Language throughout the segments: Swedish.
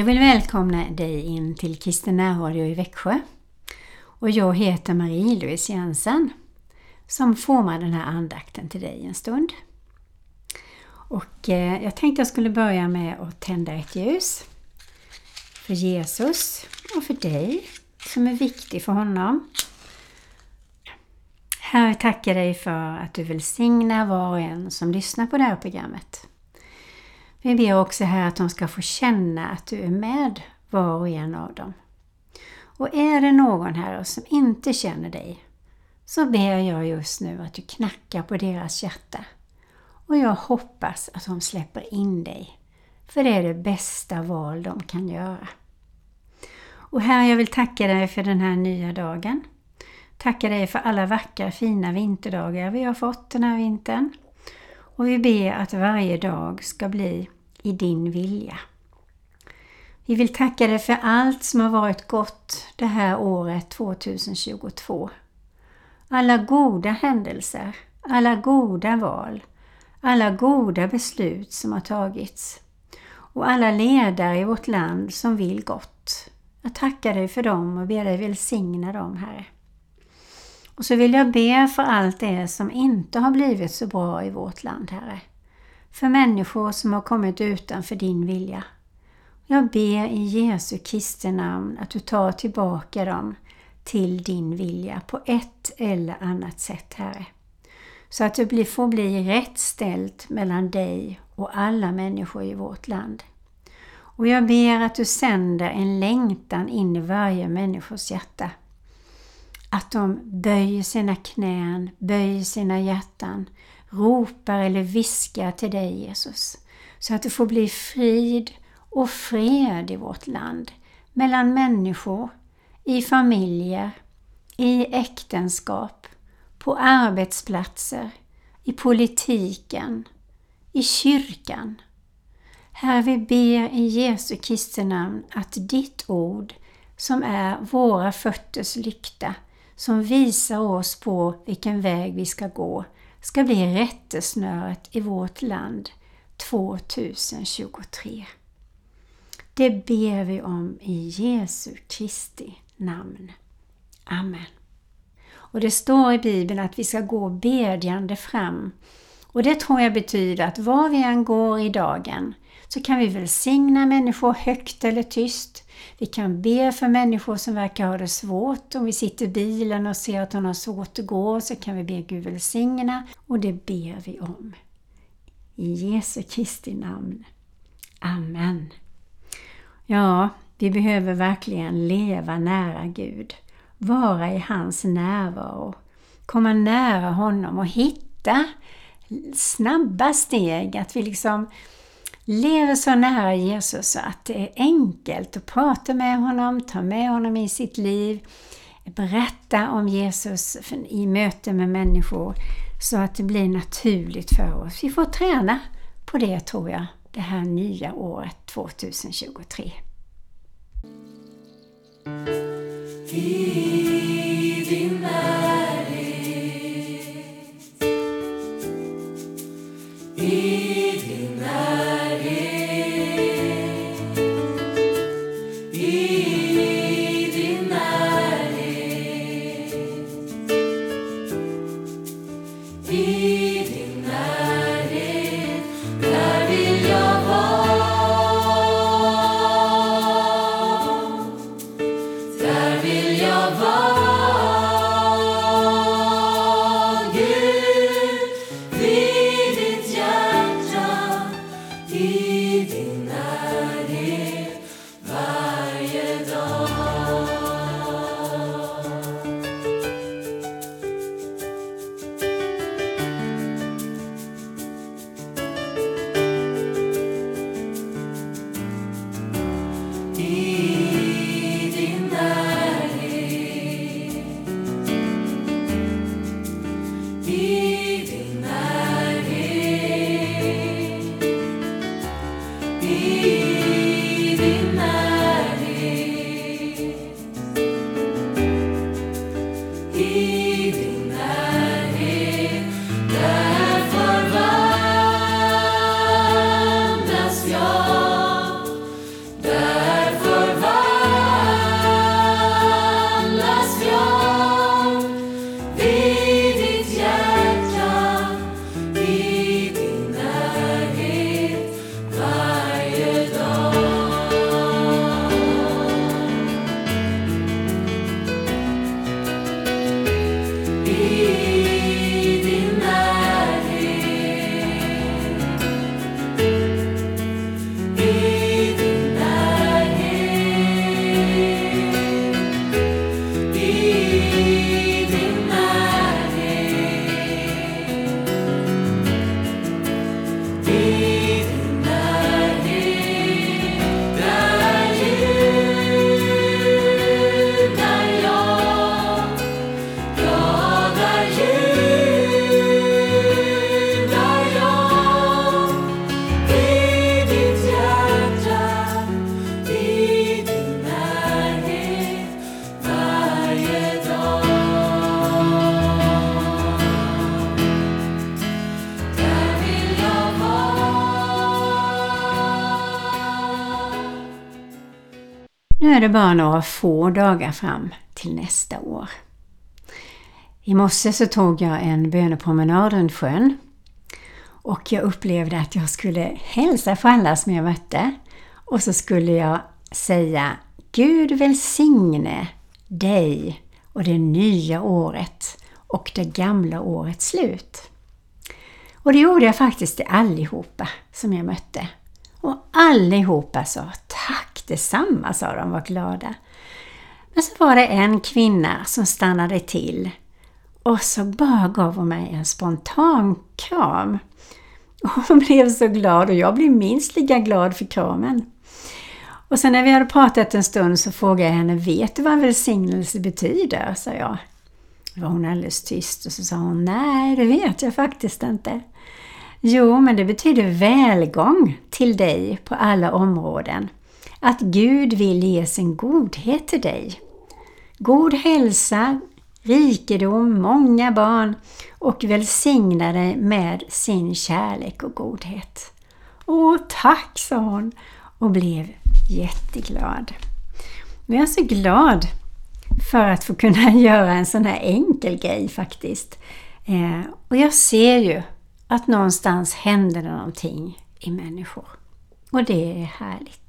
Jag vill välkomna dig in till Kristen närradio i Växjö. Och jag heter Marie-Louise Jensen som formar den här andakten till dig en stund. Och eh, jag tänkte jag skulle börja med att tända ett ljus för Jesus och för dig som är viktig för honom. Herre, tackar dig för att du välsignar var och en som lyssnar på det här programmet. Vi ber också här att de ska få känna att du är med var och en av dem. Och är det någon här som inte känner dig så ber jag just nu att du knackar på deras hjärta. Och jag hoppas att de släpper in dig. För det är det bästa val de kan göra. Och Herre, jag vill tacka dig för den här nya dagen. Tacka dig för alla vackra fina vinterdagar vi har fått den här vintern. Och vi ber att varje dag ska bli i din vilja. Vi vill tacka dig för allt som har varit gott det här året 2022. Alla goda händelser, alla goda val, alla goda beslut som har tagits och alla ledare i vårt land som vill gott. Jag tackar dig för dem och ber dig välsigna dem, Herre. Och så vill jag be för allt det som inte har blivit så bra i vårt land, Herre. För människor som har kommit utanför din vilja. Jag ber i Jesu Kristi namn att du tar tillbaka dem till din vilja på ett eller annat sätt, Herre. Så att det får bli rätt ställt mellan dig och alla människor i vårt land. Och jag ber att du sänder en längtan in i varje människors hjärta att de böjer sina knän, böjer sina hjärtan, ropar eller viskar till dig Jesus. Så att det får bli frid och fred i vårt land, mellan människor, i familjer, i äktenskap, på arbetsplatser, i politiken, i kyrkan. Herre, vi ber i Jesu Kristi namn att ditt ord, som är våra fötters lykta, som visar oss på vilken väg vi ska gå, ska bli rättesnöret i vårt land 2023. Det ber vi om i Jesu Kristi namn. Amen. Och det står i Bibeln att vi ska gå bedjande fram. Och det tror jag betyder att var vi än går i dagen så kan vi välsigna människor högt eller tyst. Vi kan be för människor som verkar ha det svårt. Om vi sitter i bilen och ser att de har svårt att gå så kan vi be Gud välsigna och det ber vi om. I Jesu Kristi namn. Amen. Ja, vi behöver verkligen leva nära Gud, vara i hans närvaro, komma nära honom och hitta snabba steg, att vi liksom lever så nära Jesus att det är enkelt att prata med honom, ta med honom i sitt liv, berätta om Jesus i möte med människor så att det blir naturligt för oss. Vi får träna på det tror jag, det här nya året 2023. I din Nu är det bara några få dagar fram till nästa år. I morse så tog jag en bönepromenad runt sjön och jag upplevde att jag skulle hälsa för alla som jag mötte och så skulle jag säga Gud välsigne dig och det nya året och det gamla årets slut. Och det gjorde jag faktiskt till allihopa som jag mötte. Och allihopa sa tack detsamma, sa de var glada. Men så var det en kvinna som stannade till och så bara gav hon mig en spontan kram. Och hon blev så glad och jag blev minst lika glad för kramen. Och sen när vi hade pratat en stund så frågade jag henne, vet du vad välsignelse betyder? sa jag. Då var hon alldeles tyst och så sa hon, nej det vet jag faktiskt inte. Jo, men det betyder välgång till dig på alla områden. Att Gud vill ge sin godhet till dig. God hälsa, rikedom, många barn och välsigna dig med sin kärlek och godhet. Åh, tack, sa hon och blev jätteglad. Jag är så glad för att få kunna göra en sån här enkel grej faktiskt. Eh, och jag ser ju att någonstans händer det någonting i människor. Och det är härligt.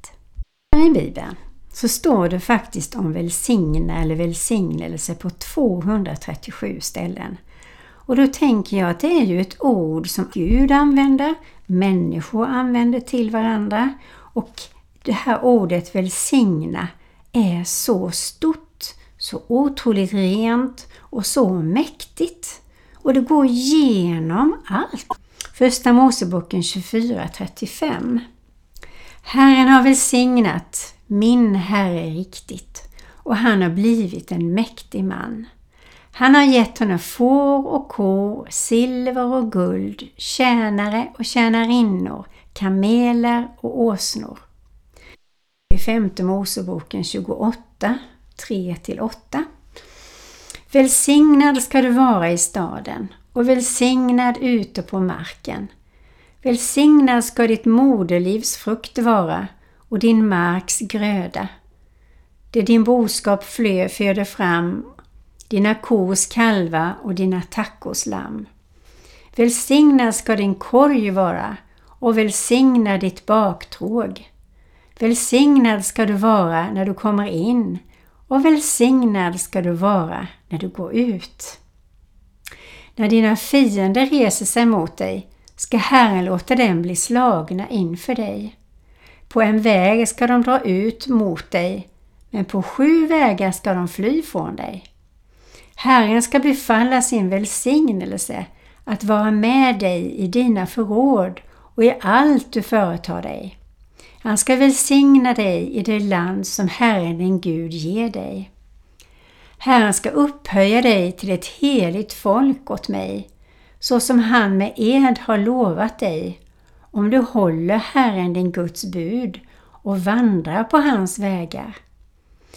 I Bibeln så står det faktiskt om välsigna eller välsignelse på 237 ställen. Och då tänker jag att det är ju ett ord som Gud använder, människor använder till varandra och det här ordet välsigna är så stort, så otroligt rent och så mäktigt. Och det går igenom allt. Första Moseboken 24.35 Herren har välsignat min Herre riktigt och han har blivit en mäktig man. Han har gett honom får och kor, silver och guld, tjänare och tjänarinnor, kameler och åsnor. I femte Moseboken 28, 3-8 Välsignad ska du vara i staden och välsignad ute på marken. Välsignad ska ditt moderlivs frukt vara och din marks gröda. Det din boskap flö föder fram, dina kors kalva och dina tackos lamm. Välsignad ska din korg vara och välsigna ditt baktråg. Välsignad ska du vara när du kommer in och välsignad ska du vara när du går ut. När dina fiender reser sig mot dig ska Herren låta dem bli slagna inför dig. På en väg ska de dra ut mot dig, men på sju vägar ska de fly från dig. Herren ska befalla sin välsignelse att vara med dig i dina förråd och i allt du företar dig. Han ska välsigna dig i det land som Herren din Gud ger dig. Herren ska upphöja dig till ett heligt folk åt mig, så som han med ed har lovat dig, om du håller Herren din Guds bud och vandrar på hans vägar.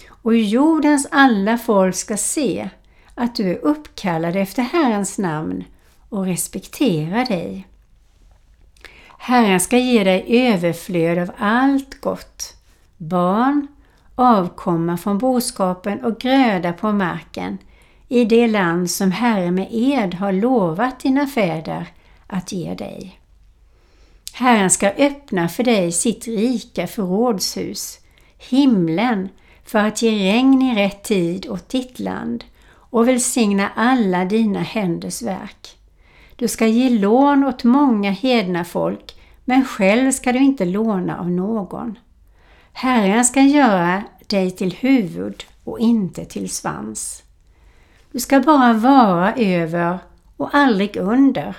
Och jordens alla folk ska se att du är uppkallad efter Herrens namn och respekterar dig. Herren ska ge dig överflöd av allt gott, barn, avkomma från boskapen och gröda på marken i det land som Herren med ed har lovat dina fäder att ge dig. Herren ska öppna för dig sitt rika förrådshus, himlen, för att ge regn i rätt tid åt ditt land och välsigna alla dina händers verk. Du ska ge lån åt många hedna folk, men själv ska du inte låna av någon. Herren ska göra dig till huvud och inte till svans. Du ska bara vara över och aldrig under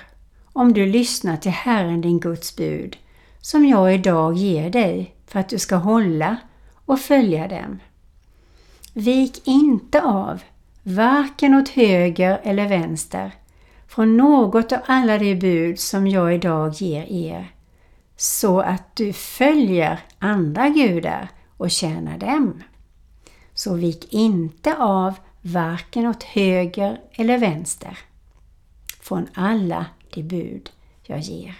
om du lyssnar till Herren din Guds bud som jag idag ger dig för att du ska hålla och följa dem. Vik inte av, varken åt höger eller vänster, från något av alla de bud som jag idag ger er, så att du följer andra gudar och tjänar dem. Så vik inte av varken åt höger eller vänster från alla de bud jag ger.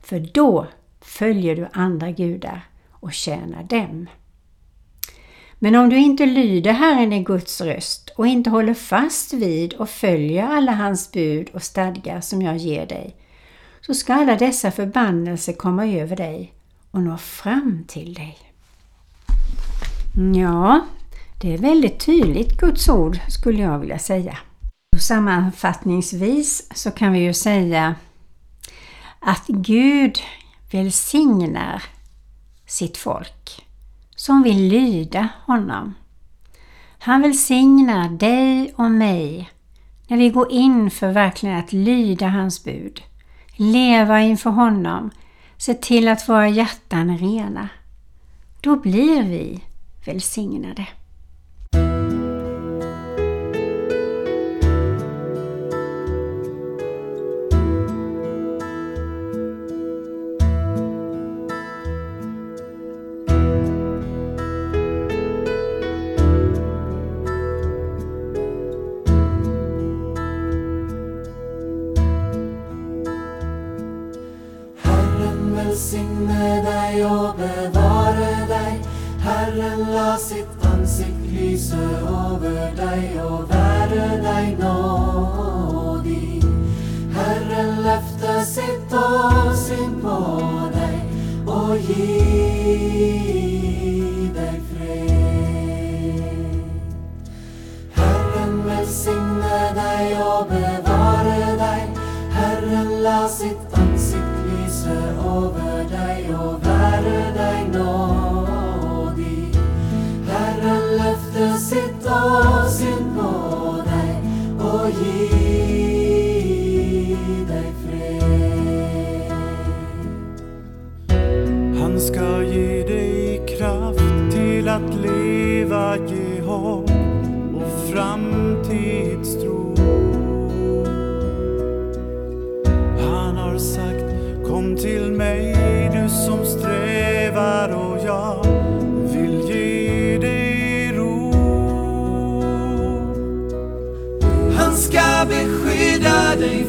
För då följer du andra gudar och tjänar dem. Men om du inte lyder Herren i Guds röst och inte håller fast vid och följer alla hans bud och stadgar som jag ger dig, så ska alla dessa förbannelser komma över dig och nå fram till dig. Ja, det är väldigt tydligt Guds ord skulle jag vilja säga. Och sammanfattningsvis så kan vi ju säga att Gud välsignar sitt folk som vill lyda honom. Han välsignar dig och mig när vi går in för verkligen att lyda hans bud, leva inför honom, se till att våra hjärtan är rena. Då blir vi välsignade.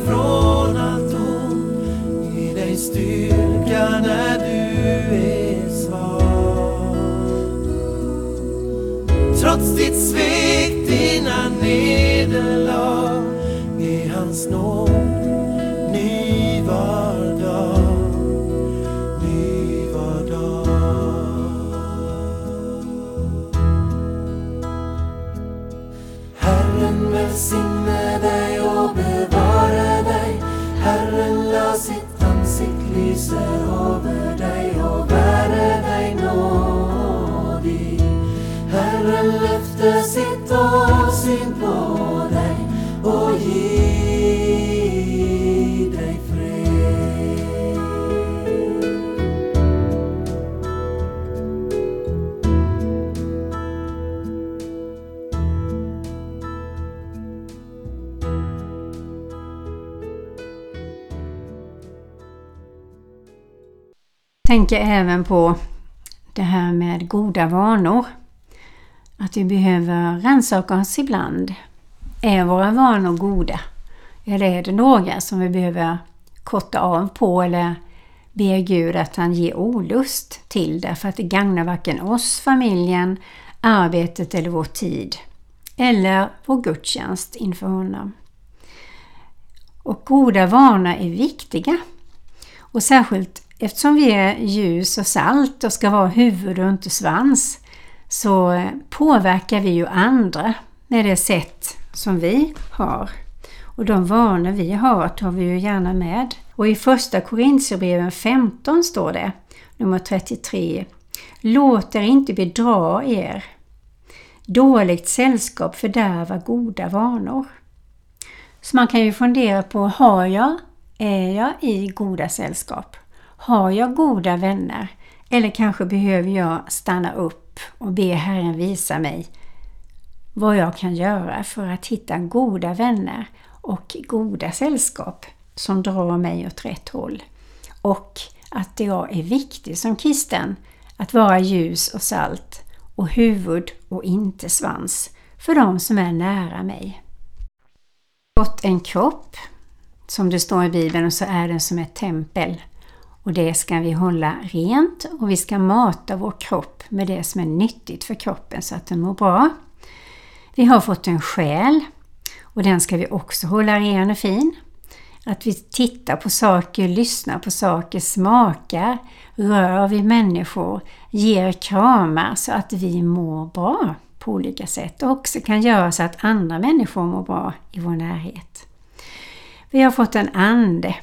Beskydda tänker även på det här med goda vanor. Att vi behöver rannsaka oss ibland. Är våra vanor goda? Eller är det några som vi behöver korta av på eller be Gud att han ger olust till därför att det gagnar varken oss, familjen, arbetet eller vår tid. Eller vår gudstjänst inför honom. Och goda vanor är viktiga. Och särskilt Eftersom vi är ljus och salt och ska vara huvud och inte svans så påverkar vi ju andra med det sätt som vi har. Och de vanor vi har tar vi ju gärna med. Och i första Korintierbreven 15 står det, nummer 33. Låt er inte bedra er. Dåligt sällskap fördärvar goda vanor. Så man kan ju fundera på, har jag, är jag i goda sällskap? Har jag goda vänner? Eller kanske behöver jag stanna upp och be Herren visa mig vad jag kan göra för att hitta goda vänner och goda sällskap som drar mig åt rätt håll. Och att jag är viktig som kristen att vara ljus och salt och huvud och inte svans för de som är nära mig. Fått en kropp, som det står i Bibeln, och så är den som ett tempel och det ska vi hålla rent och vi ska mata vår kropp med det som är nyttigt för kroppen så att den mår bra. Vi har fått en själ och den ska vi också hålla ren och fin. Att vi tittar på saker, lyssnar på saker, smakar, rör vid människor, ger kramar så att vi mår bra på olika sätt och också kan göra så att andra människor mår bra i vår närhet. Vi har fått en ande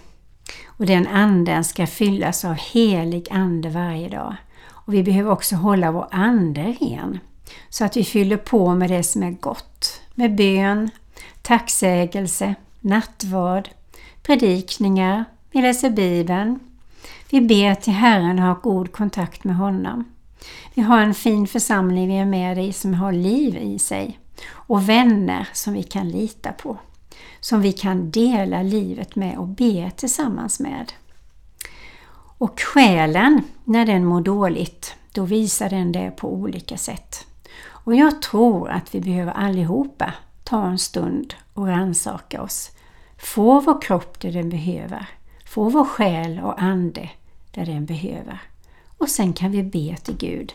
och den anden ska fyllas av helig ande varje dag. Och Vi behöver också hålla vår ande ren så att vi fyller på med det som är gott. Med bön, tacksägelse, nattvard, predikningar, vi läser Bibeln. Vi ber till Herren och har god kontakt med honom. Vi har en fin församling vi är med i som har liv i sig och vänner som vi kan lita på. Som vi kan dela livet med och be tillsammans med. Och själen, när den mår dåligt, då visar den det på olika sätt. Och jag tror att vi behöver allihopa ta en stund och rannsaka oss. Få vår kropp det den behöver. Få vår själ och ande där den behöver. Och sen kan vi be till Gud.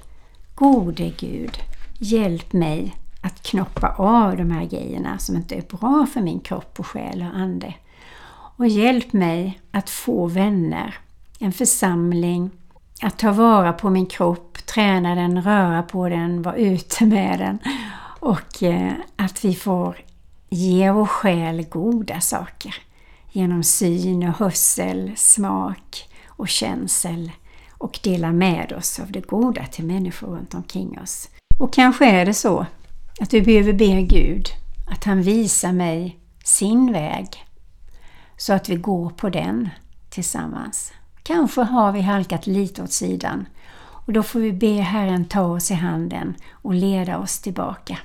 Gode Gud, hjälp mig att knoppa av de här grejerna som inte är bra för min kropp och själ och ande. Och hjälp mig att få vänner, en församling, att ta vara på min kropp, träna den, röra på den, vara ute med den. Och eh, att vi får ge vår själ goda saker genom syn och hörsel, smak och känsel och dela med oss av det goda till människor runt omkring oss. Och kanske är det så att vi behöver be Gud att han visar mig sin väg så att vi går på den tillsammans. Kanske har vi halkat lite åt sidan och då får vi be Herren ta oss i handen och leda oss tillbaka.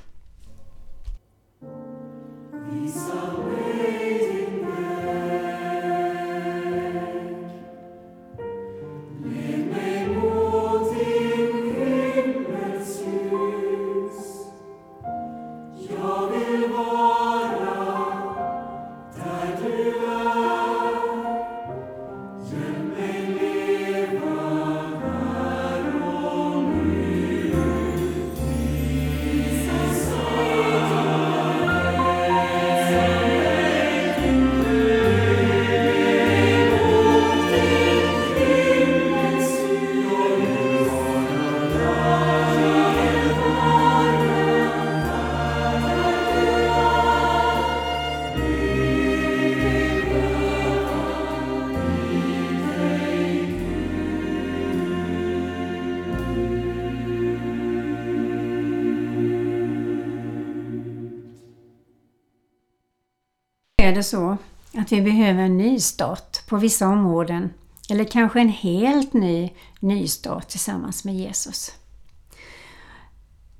Är det så att vi behöver en nystart på vissa områden eller kanske en helt ny nystart tillsammans med Jesus.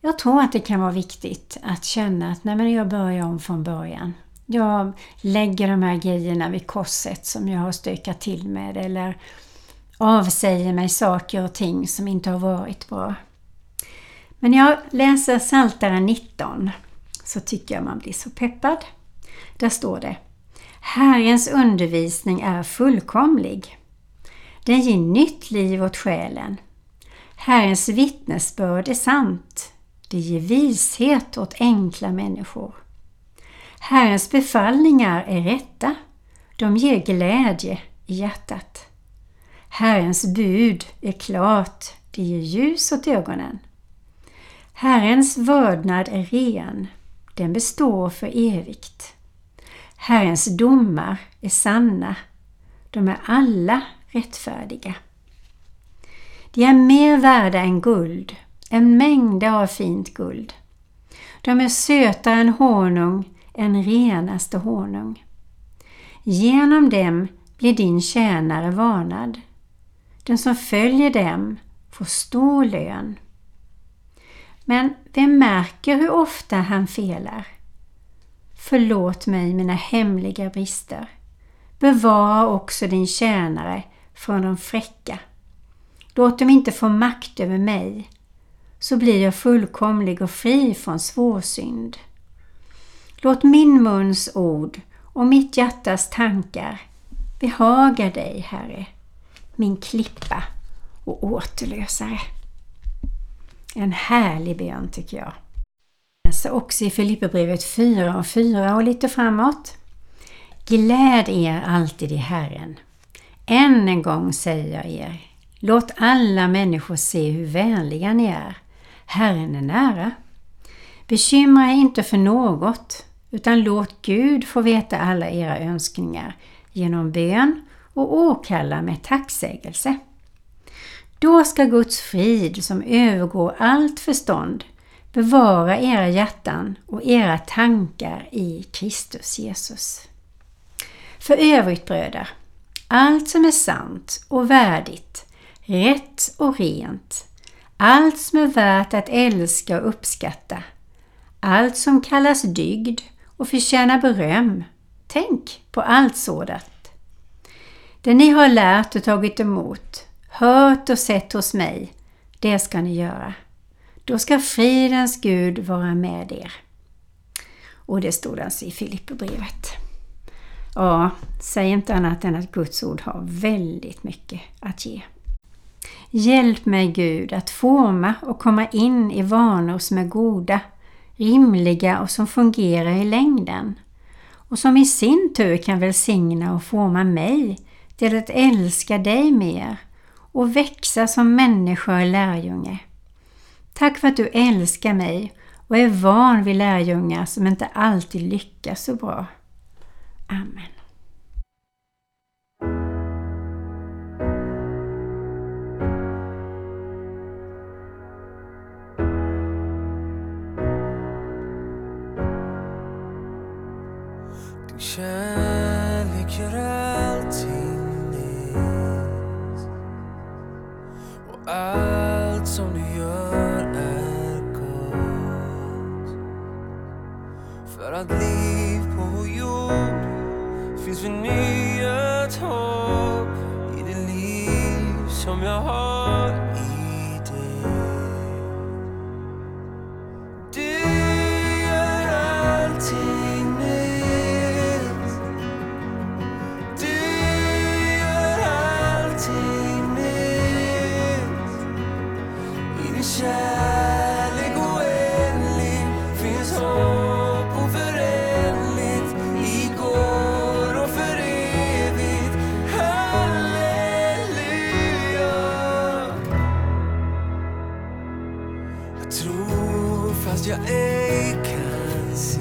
Jag tror att det kan vara viktigt att känna att nej men jag börjar om från början. Jag lägger de här grejerna vid korset som jag har stökat till med eller avsäger mig saker och ting som inte har varit bra. Men när jag läser Psaltaren 19 så tycker jag man blir så peppad. Där står det Herrens undervisning är fullkomlig. Den ger nytt liv åt själen. Herrens vittnesbörd är sant. Det ger vishet åt enkla människor. Herrens befallningar är rätta. De ger glädje i hjärtat. Herrens bud är klart. Det ger ljus åt ögonen. Herrens vördnad är ren. Den består för evigt. Herrens domar är sanna. De är alla rättfärdiga. De är mer värda än guld, en mängd av fint guld. De är sötare än honung, en renaste honung. Genom dem blir din tjänare varnad. Den som följer dem får stor lön. Men vem märker hur ofta han felar? Förlåt mig mina hemliga brister. Bevara också din tjänare från de fräcka. Låt dem inte få makt över mig, så blir jag fullkomlig och fri från svårsynd. Låt min muns ord och mitt hjärtas tankar behaga dig, Herre. min klippa och återlösare. En härlig bön tycker jag. Läser också i Filipperbrevet 4 och 4 och lite framåt. Gläd er alltid i Herren. Än en gång säger jag er, låt alla människor se hur vänliga ni är. Herren är nära. Bekymra er inte för något, utan låt Gud få veta alla era önskningar genom bön och åkalla med tacksägelse. Då ska Guds frid som övergår allt förstånd bevara era hjärtan och era tankar i Kristus Jesus. För övrigt bröder, allt som är sant och värdigt, rätt och rent, allt som är värt att älska och uppskatta, allt som kallas dygd och förtjänar beröm, tänk på allt sådant. Det ni har lärt och tagit emot, hört och sett hos mig, det ska ni göra. Då ska fridens Gud vara med er. Och det stod alltså i Filipperbrevet. Ja, säg inte annat än att Guds ord har väldigt mycket att ge. Hjälp mig Gud att forma och komma in i vanor som är goda, rimliga och som fungerar i längden. Och som i sin tur kan välsigna och forma mig till att älska dig mer och växa som människa och lärjunge. Tack för att du älskar mig och är van vid lärjungar som inte alltid lyckas så bra. Amen. Din kärlek fast jag ej kan se.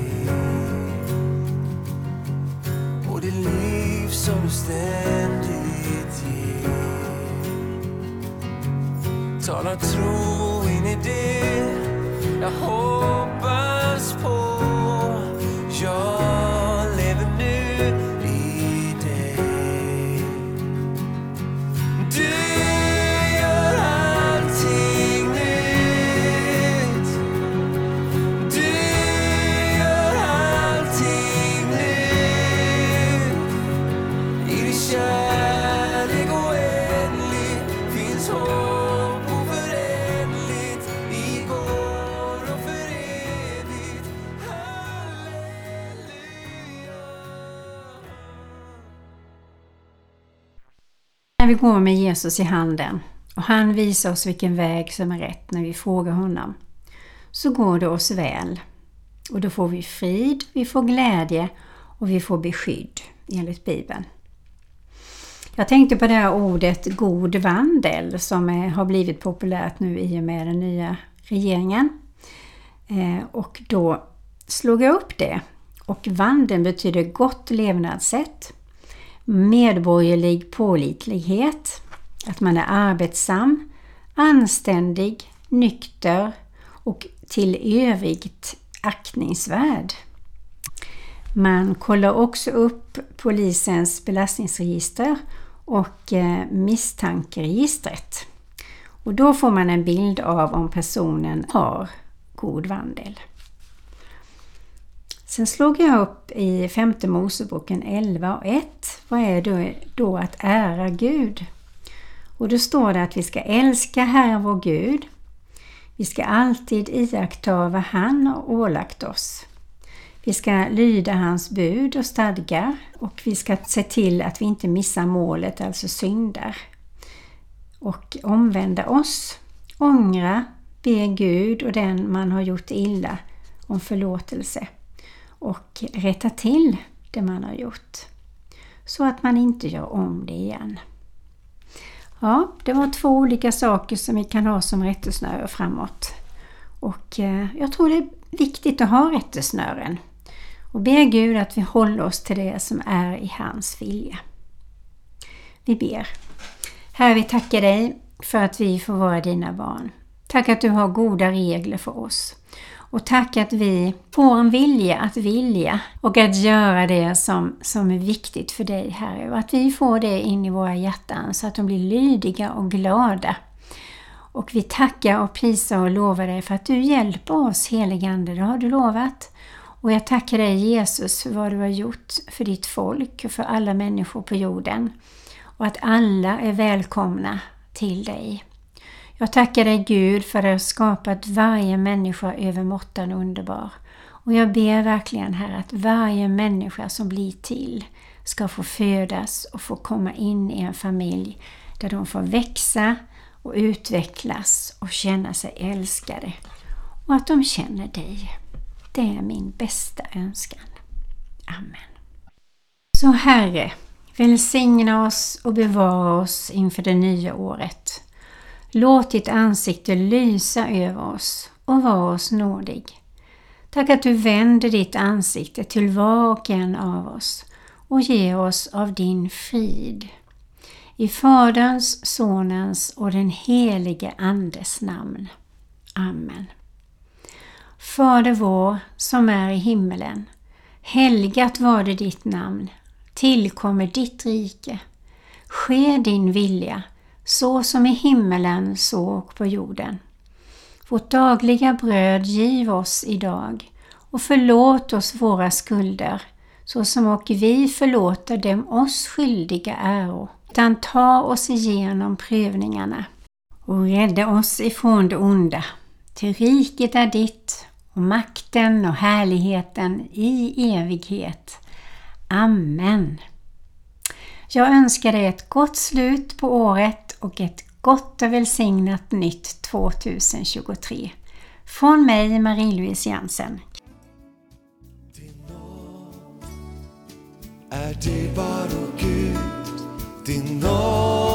Och det liv som du ständigt ger. Talar tro in i det jag hoppas på. Jag vi går med Jesus i handen och han visar oss vilken väg som är rätt när vi frågar honom, så går det oss väl. Och då får vi frid, vi får glädje och vi får beskydd enligt Bibeln. Jag tänkte på det här ordet god vandel som är, har blivit populärt nu i och med den nya regeringen. Eh, och då slog jag upp det. Och vandeln betyder gott levnadssätt, medborgerlig pålitlighet, att man är arbetsam, anständig, nykter och till övrigt aktningsvärd. Man kollar också upp polisens belastningsregister och eh, misstankeregistret. Och då får man en bild av om personen har god vandel. Sen slog jag upp i femte Moseboken 11 och 1. Vad är då, då att ära Gud? Och då står det att vi ska älska Herren vår Gud. Vi ska alltid iaktta vad han har ålagt oss. Vi ska lyda hans bud och stadgar och vi ska se till att vi inte missar målet, alltså syndar. och omvända oss, ångra, be Gud och den man har gjort illa om förlåtelse och rätta till det man har gjort så att man inte gör om det igen. Ja, det var två olika saker som vi kan ha som rättesnöre framåt. Och eh, jag tror det är viktigt att ha rättesnören och be Gud att vi håller oss till det som är i hans vilja. Vi ber. Herre, vi tackar dig för att vi får vara dina barn. Tack att du har goda regler för oss. Och tack att vi får en vilja att vilja och att göra det som, som är viktigt för dig Herre. Och att vi får det in i våra hjärtan så att de blir lydiga och glada. Och vi tackar och prisar och lovar dig för att du hjälper oss heligande, det har du lovat. Och jag tackar dig Jesus för vad du har gjort för ditt folk och för alla människor på jorden. Och att alla är välkomna till dig. Jag tackar dig Gud för att du har skapat varje människa övermåttan underbar. Och jag ber verkligen här att varje människa som blir till ska få födas och få komma in i en familj där de får växa och utvecklas och känna sig älskade. Och att de känner dig. Det är min bästa önskan. Amen. Så Herre, välsigna oss och bevara oss inför det nya året. Låt ditt ansikte lysa över oss och var oss nådig. Tack att du vänder ditt ansikte till var och en av oss och ger oss av din frid. I Faderns, Sonens och den helige Andes namn. Amen. Fader vår som är i himmelen. Helgat var det ditt namn. Tillkommer ditt rike. Ske din vilja så som i himmelen så och på jorden. Vårt dagliga bröd giv oss idag och förlåt oss våra skulder så som och vi förlåter dem oss skyldiga äro. Utan ta oss igenom prövningarna och rädda oss ifrån det onda. Till riket är ditt och makten och härligheten i evighet. Amen. Jag önskar dig ett gott slut på året och ett gott och välsignat nytt 2023. Från mig Marie-Louise Jansen. Är det bara Gud, din nåd